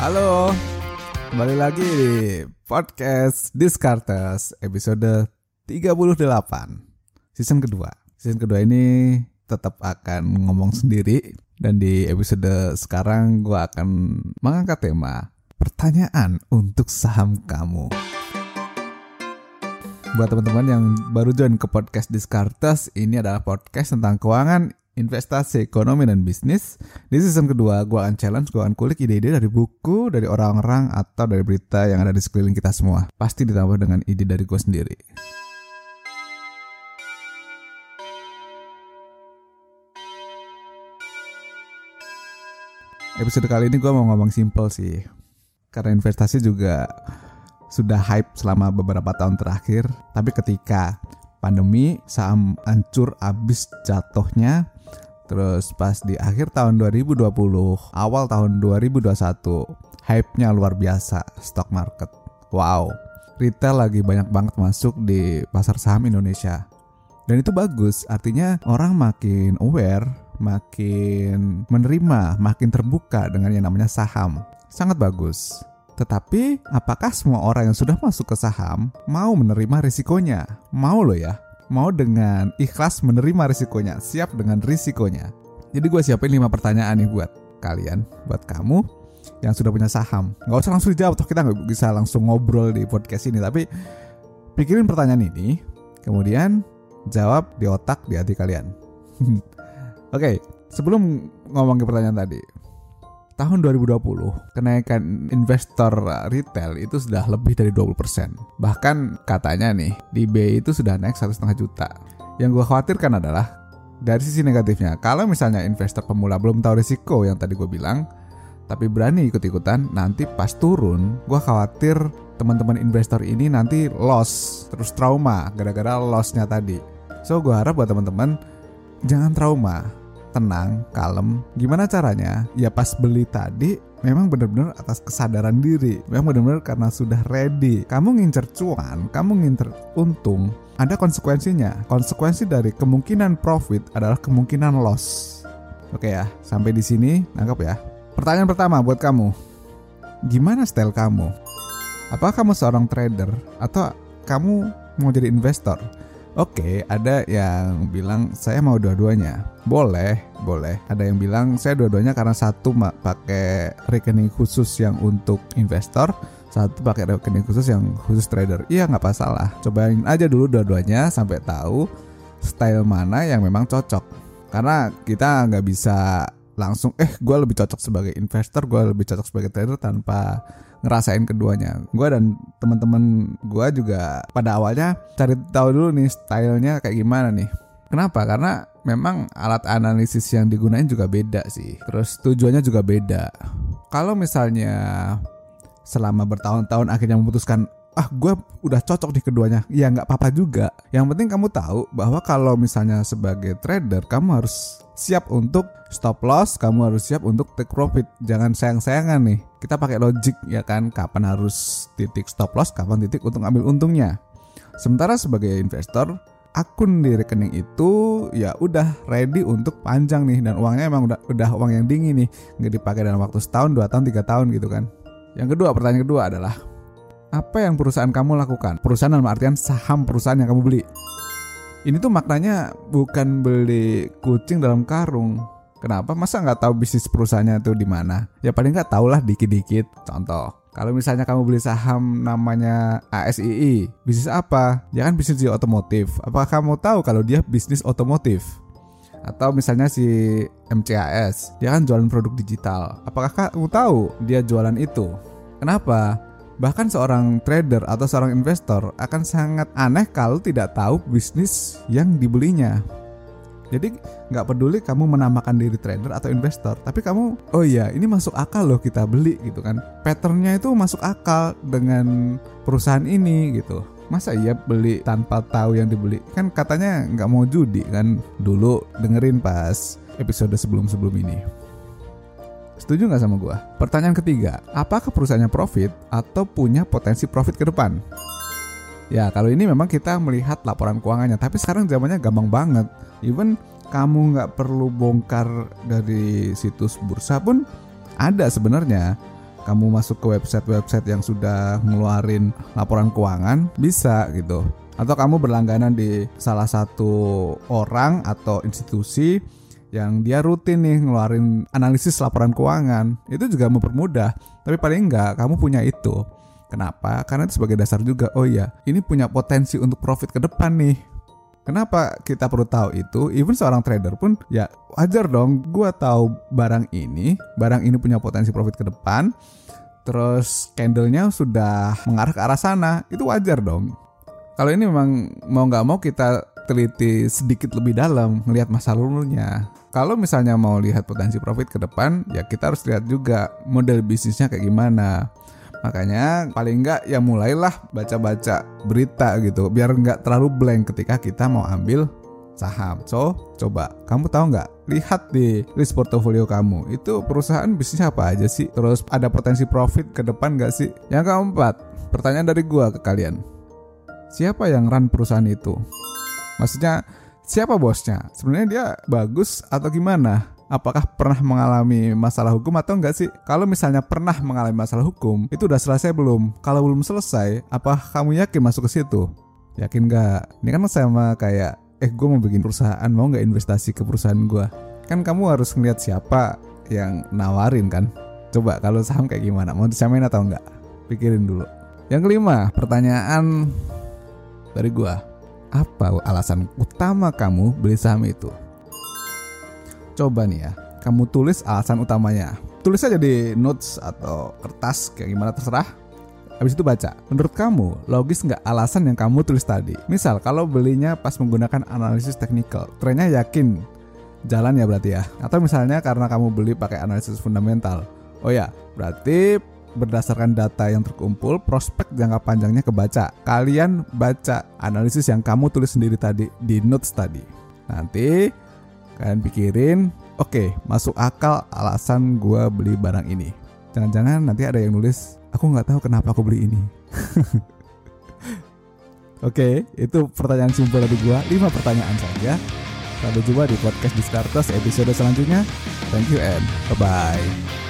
Halo, kembali lagi di podcast Discartes episode 38 season kedua. Season kedua ini tetap akan ngomong sendiri dan di episode sekarang gue akan mengangkat tema pertanyaan untuk saham kamu. Buat teman-teman yang baru join ke podcast Discartes, ini adalah podcast tentang keuangan, investasi, ekonomi, dan bisnis. Di season kedua, gue akan challenge, gue akan kulik ide-ide dari buku, dari orang-orang, atau dari berita yang ada di sekeliling kita semua. Pasti ditambah dengan ide dari gue sendiri. Episode kali ini gue mau ngomong simple sih. Karena investasi juga sudah hype selama beberapa tahun terakhir, tapi ketika pandemi saham hancur abis jatuhnya terus pas di akhir tahun 2020 awal tahun 2021 hype-nya luar biasa stock market wow retail lagi banyak banget masuk di pasar saham Indonesia dan itu bagus artinya orang makin aware makin menerima makin terbuka dengan yang namanya saham sangat bagus tetapi, apakah semua orang yang sudah masuk ke saham mau menerima risikonya? Mau loh ya? Mau dengan ikhlas menerima risikonya, siap dengan risikonya. Jadi gue siapin 5 pertanyaan nih buat kalian, buat kamu yang sudah punya saham. Gak usah langsung dijawab, toh kita nggak bisa langsung ngobrol di podcast ini. Tapi pikirin pertanyaan ini, kemudian jawab di otak, di hati kalian. Oke, okay, sebelum ngomong ke pertanyaan tadi, tahun 2020 kenaikan investor retail itu sudah lebih dari 20%. Bahkan katanya nih di B itu sudah naik satu setengah juta. Yang gue khawatirkan adalah dari sisi negatifnya, kalau misalnya investor pemula belum tahu risiko yang tadi gue bilang, tapi berani ikut-ikutan, nanti pas turun, gue khawatir teman-teman investor ini nanti loss, terus trauma gara-gara lossnya tadi. So gue harap buat teman-teman jangan trauma, tenang, kalem. Gimana caranya? Ya pas beli tadi memang benar-benar atas kesadaran diri. Memang benar-benar karena sudah ready. Kamu ngincer cuan, kamu ngincer untung, ada konsekuensinya. Konsekuensi dari kemungkinan profit adalah kemungkinan loss. Oke ya, sampai di sini nangkap ya. Pertanyaan pertama buat kamu. Gimana style kamu? Apakah kamu seorang trader atau kamu mau jadi investor? Oke, ada yang bilang saya mau dua-duanya. Boleh, boleh. Ada yang bilang saya dua-duanya karena satu pakai rekening khusus yang untuk investor, satu pakai rekening khusus yang khusus trader. Iya nggak masalah. Cobain aja dulu dua-duanya sampai tahu style mana yang memang cocok. Karena kita nggak bisa langsung eh gue lebih cocok sebagai investor, gue lebih cocok sebagai trader tanpa ngerasain keduanya. Gue dan teman-teman gue juga pada awalnya cari tahu dulu nih stylenya kayak gimana nih. Kenapa? Karena memang alat analisis yang digunain juga beda sih. Terus tujuannya juga beda. Kalau misalnya selama bertahun-tahun akhirnya memutuskan ah gue udah cocok di keduanya ya nggak apa-apa juga yang penting kamu tahu bahwa kalau misalnya sebagai trader kamu harus siap untuk stop loss kamu harus siap untuk take profit. Jangan sayang-sayangan nih. Kita pakai logic ya kan? Kapan harus titik stop loss kapan titik untuk ambil untungnya. Sementara sebagai investor akun di rekening itu ya udah ready untuk panjang nih. Dan uangnya emang udah udah uang yang dingin nih. Nggak dipakai dalam waktu setahun dua tahun tiga tahun gitu kan. Yang kedua pertanyaan kedua adalah apa yang perusahaan kamu lakukan? Perusahaan dalam artian saham perusahaan yang kamu beli. Ini tuh maknanya bukan beli kucing dalam karung. Kenapa? Masa nggak tahu bisnis perusahaannya itu di mana? Ya paling nggak tahu lah dikit-dikit. Contoh, kalau misalnya kamu beli saham namanya ASII, bisnis apa? Ya kan bisnis di otomotif. Apakah kamu tahu kalau dia bisnis otomotif? Atau misalnya si MCAS, dia kan jualan produk digital. Apakah kamu tahu dia jualan itu? Kenapa? Bahkan seorang trader atau seorang investor akan sangat aneh kalau tidak tahu bisnis yang dibelinya. Jadi nggak peduli kamu menamakan diri trader atau investor, tapi kamu oh iya ini masuk akal loh kita beli gitu kan. Patternnya itu masuk akal dengan perusahaan ini gitu. Masa iya beli tanpa tahu yang dibeli? Kan katanya nggak mau judi kan dulu dengerin pas episode sebelum-sebelum ini. Setuju nggak sama gue? Pertanyaan ketiga, apakah perusahaannya profit atau punya potensi profit ke depan? Ya, kalau ini memang kita melihat laporan keuangannya, tapi sekarang zamannya gampang banget. Even kamu nggak perlu bongkar dari situs bursa pun ada sebenarnya kamu masuk ke website-website yang sudah ngeluarin laporan keuangan bisa gitu atau kamu berlangganan di salah satu orang atau institusi yang dia rutin nih ngeluarin analisis laporan keuangan itu juga mempermudah tapi paling enggak kamu punya itu kenapa karena itu sebagai dasar juga oh iya ini punya potensi untuk profit ke depan nih Kenapa kita perlu tahu itu? Even seorang trader pun ya wajar dong. Gua tahu barang ini, barang ini punya potensi profit ke depan. Terus candlenya sudah mengarah ke arah sana, itu wajar dong kalau ini memang mau nggak mau kita teliti sedikit lebih dalam melihat masa lalunya. Kalau misalnya mau lihat potensi profit ke depan, ya kita harus lihat juga model bisnisnya kayak gimana. Makanya paling nggak ya mulailah baca-baca berita gitu, biar nggak terlalu blank ketika kita mau ambil saham. So, coba kamu tahu nggak? Lihat di list portofolio kamu, itu perusahaan bisnis apa aja sih? Terus ada potensi profit ke depan nggak sih? Yang keempat, pertanyaan dari gua ke kalian siapa yang run perusahaan itu? Maksudnya siapa bosnya? Sebenarnya dia bagus atau gimana? Apakah pernah mengalami masalah hukum atau enggak sih? Kalau misalnya pernah mengalami masalah hukum, itu udah selesai belum? Kalau belum selesai, apa kamu yakin masuk ke situ? Yakin nggak? Ini kan sama kayak, eh gue mau bikin perusahaan, mau nggak investasi ke perusahaan gue? Kan kamu harus ngeliat siapa yang nawarin kan? Coba kalau saham kayak gimana? Mau disamain atau enggak? Pikirin dulu. Yang kelima, pertanyaan dari gua. Apa alasan utama kamu beli saham itu? Coba nih ya, kamu tulis alasan utamanya. Tulis aja di notes atau kertas kayak gimana terserah. Habis itu baca. Menurut kamu, logis nggak alasan yang kamu tulis tadi? Misal, kalau belinya pas menggunakan analisis teknikal, trennya yakin jalan ya berarti ya. Atau misalnya karena kamu beli pakai analisis fundamental. Oh ya, berarti berdasarkan data yang terkumpul, prospek jangka panjangnya kebaca. Kalian baca analisis yang kamu tulis sendiri tadi di notes tadi. Nanti kalian pikirin, oke, okay, masuk akal alasan gue beli barang ini. Jangan-jangan nanti ada yang nulis, aku nggak tahu kenapa aku beli ini. Oke, okay, itu pertanyaan simpel dari gue. 5 pertanyaan saja. Sampai jumpa di podcast Diskartes episode selanjutnya. Thank you and bye-bye.